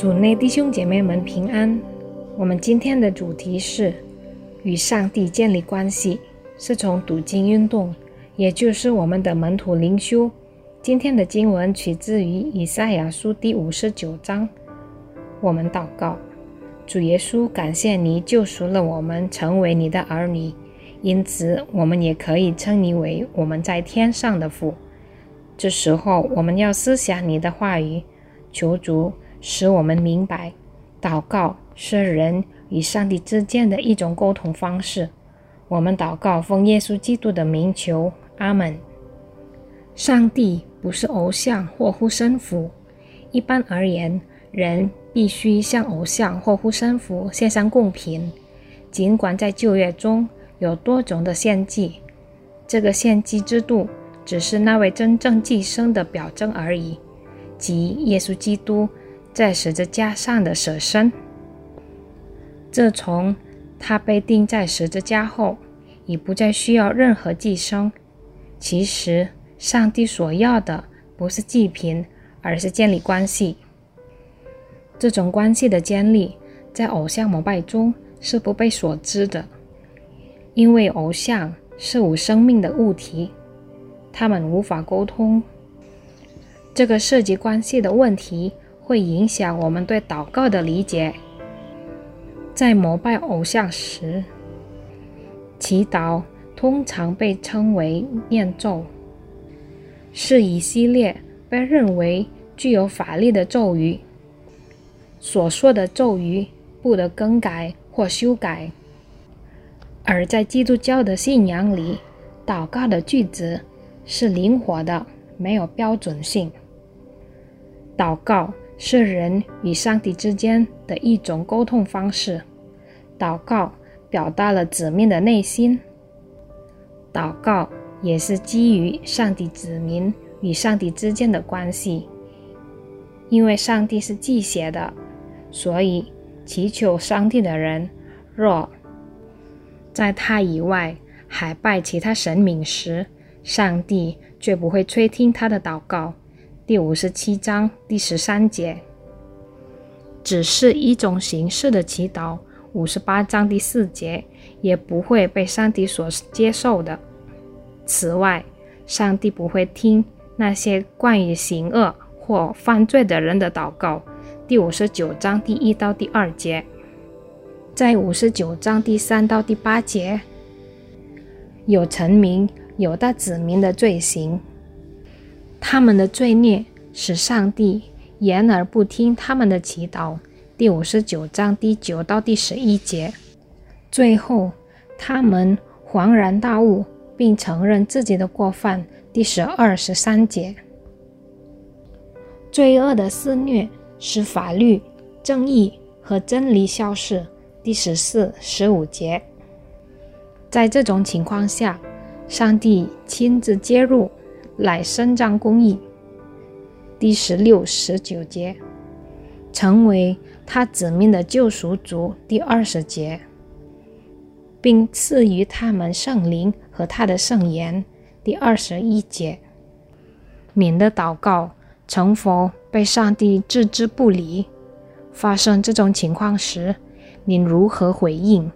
主内弟兄姐妹们平安。我们今天的主题是与上帝建立关系，是从读经运动，也就是我们的门徒灵修。今天的经文取自于以赛亚书第五十九章。我们祷告：主耶稣，感谢你救赎了我们，成为你的儿女，因此我们也可以称你为我们在天上的父。这时候，我们要思想你的话语，求主。使我们明白，祷告是人与上帝之间的一种沟通方式。我们祷告，奉耶稣基督的名求，阿门。上帝不是偶像或护身符。一般而言，人必须向偶像或护身符献上贡品。尽管在旧约中有多种的献祭，这个献祭制度只是那位真正寄生的表征而已，即耶稣基督。在十字架上的舍身，自从他被钉在十字架后，已不再需要任何寄生。其实，上帝所要的不是祭品，而是建立关系。这种关系的建立，在偶像膜拜中是不被所知的，因为偶像是无生命的物体，他们无法沟通。这个涉及关系的问题。会影响我们对祷告的理解。在膜拜偶像时，祈祷通常被称为念咒，是一系列被认为具有法力的咒语。所说的咒语不得更改或修改。而在基督教的信仰里，祷告的句子是灵活的，没有标准性。祷告。是人与上帝之间的一种沟通方式。祷告表达了子民的内心。祷告也是基于上帝子民与上帝之间的关系。因为上帝是祭血的，所以祈求上帝的人，若在他以外还拜其他神明时，上帝绝不会垂听他的祷告。第五十七章第十三节，只是一种形式的祈祷。五十八章第四节也不会被上帝所接受的。此外，上帝不会听那些关于行恶或犯罪的人的祷告。第五十九章第一到第二节，在五十九章第三到第八节，有臣民有大子民的罪行。他们的罪孽使上帝言而不听他们的祈祷。第五十九章第九到第十一节。最后，他们恍然大悟，并承认自己的过犯。第十二、十三节。罪恶的肆虐使法律、正义和真理消失。第十四、十五节。在这种情况下，上帝亲自介入。来伸张公义。第十六、十九节，成为他子民的救赎主。第二十节，并赐予他们圣灵和他的圣言。第二十一节，您的祷告成佛被上帝置之不理？发生这种情况时，您如何回应？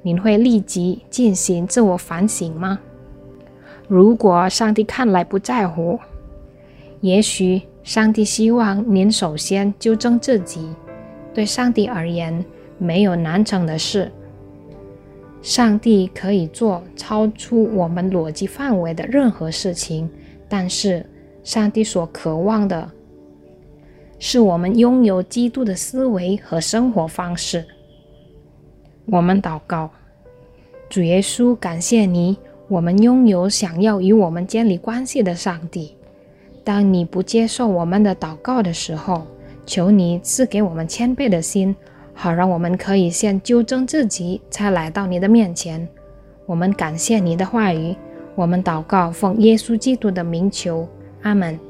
您会立即进行自我反省吗？如果上帝看来不在乎，也许上帝希望您首先纠正自己。对上帝而言，没有难成的事。上帝可以做超出我们逻辑范围的任何事情，但是上帝所渴望的是我们拥有基督的思维和生活方式。我们祷告，主耶稣，感谢你。我们拥有想要与我们建立关系的上帝。当你不接受我们的祷告的时候，求你赐给我们谦卑的心，好让我们可以先纠正自己，才来到你的面前。我们感谢你的话语，我们祷告奉耶稣基督的名求，阿门。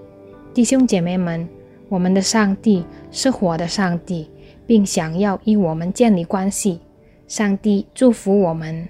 弟兄姐妹们，我们的上帝是活的上帝，并想要与我们建立关系。上帝祝福我们。